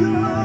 you.